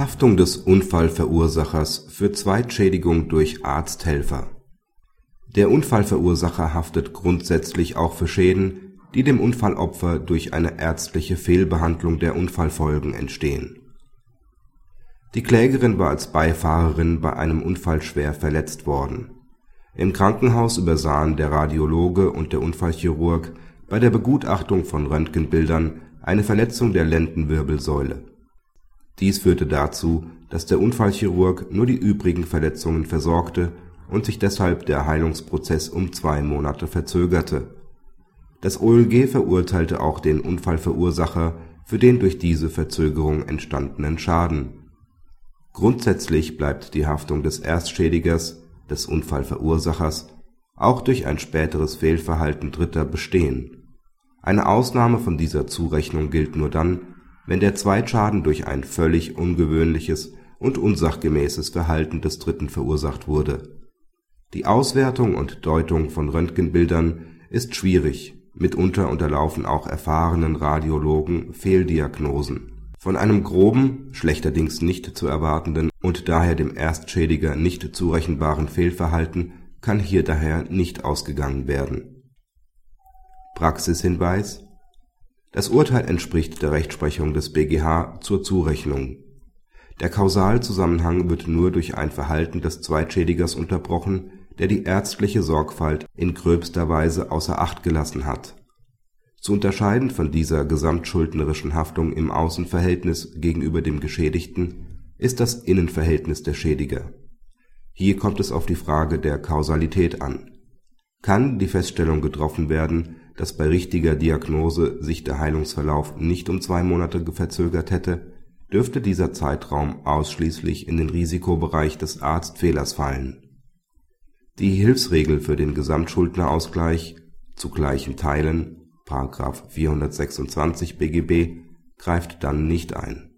Haftung des Unfallverursachers für Zweitschädigung durch Arzthelfer Der Unfallverursacher haftet grundsätzlich auch für Schäden, die dem Unfallopfer durch eine ärztliche Fehlbehandlung der Unfallfolgen entstehen. Die Klägerin war als Beifahrerin bei einem Unfall schwer verletzt worden. Im Krankenhaus übersahen der Radiologe und der Unfallchirurg bei der Begutachtung von Röntgenbildern eine Verletzung der Lendenwirbelsäule. Dies führte dazu, dass der Unfallchirurg nur die übrigen Verletzungen versorgte und sich deshalb der Heilungsprozess um zwei Monate verzögerte. Das OLG verurteilte auch den Unfallverursacher für den durch diese Verzögerung entstandenen Schaden. Grundsätzlich bleibt die Haftung des Erstschädigers, des Unfallverursachers, auch durch ein späteres Fehlverhalten Dritter bestehen. Eine Ausnahme von dieser Zurechnung gilt nur dann wenn der Zweitschaden durch ein völlig ungewöhnliches und unsachgemäßes Verhalten des Dritten verursacht wurde. Die Auswertung und Deutung von Röntgenbildern ist schwierig, mitunter unterlaufen auch erfahrenen Radiologen Fehldiagnosen. Von einem groben, schlechterdings nicht zu erwartenden und daher dem Erstschädiger nicht zurechenbaren Fehlverhalten kann hier daher nicht ausgegangen werden. Praxishinweis das Urteil entspricht der Rechtsprechung des BgH zur Zurechnung. Der Kausalzusammenhang wird nur durch ein Verhalten des Zweitschädigers unterbrochen, der die ärztliche Sorgfalt in gröbster Weise außer Acht gelassen hat. Zu unterscheiden von dieser gesamtschuldnerischen Haftung im Außenverhältnis gegenüber dem Geschädigten ist das Innenverhältnis der Schädiger. Hier kommt es auf die Frage der Kausalität an. Kann die Feststellung getroffen werden dass bei richtiger Diagnose sich der Heilungsverlauf nicht um zwei Monate verzögert hätte, dürfte dieser Zeitraum ausschließlich in den Risikobereich des Arztfehlers fallen. Die Hilfsregel für den Gesamtschuldnerausgleich zu gleichen Teilen (§ 426 BGB) greift dann nicht ein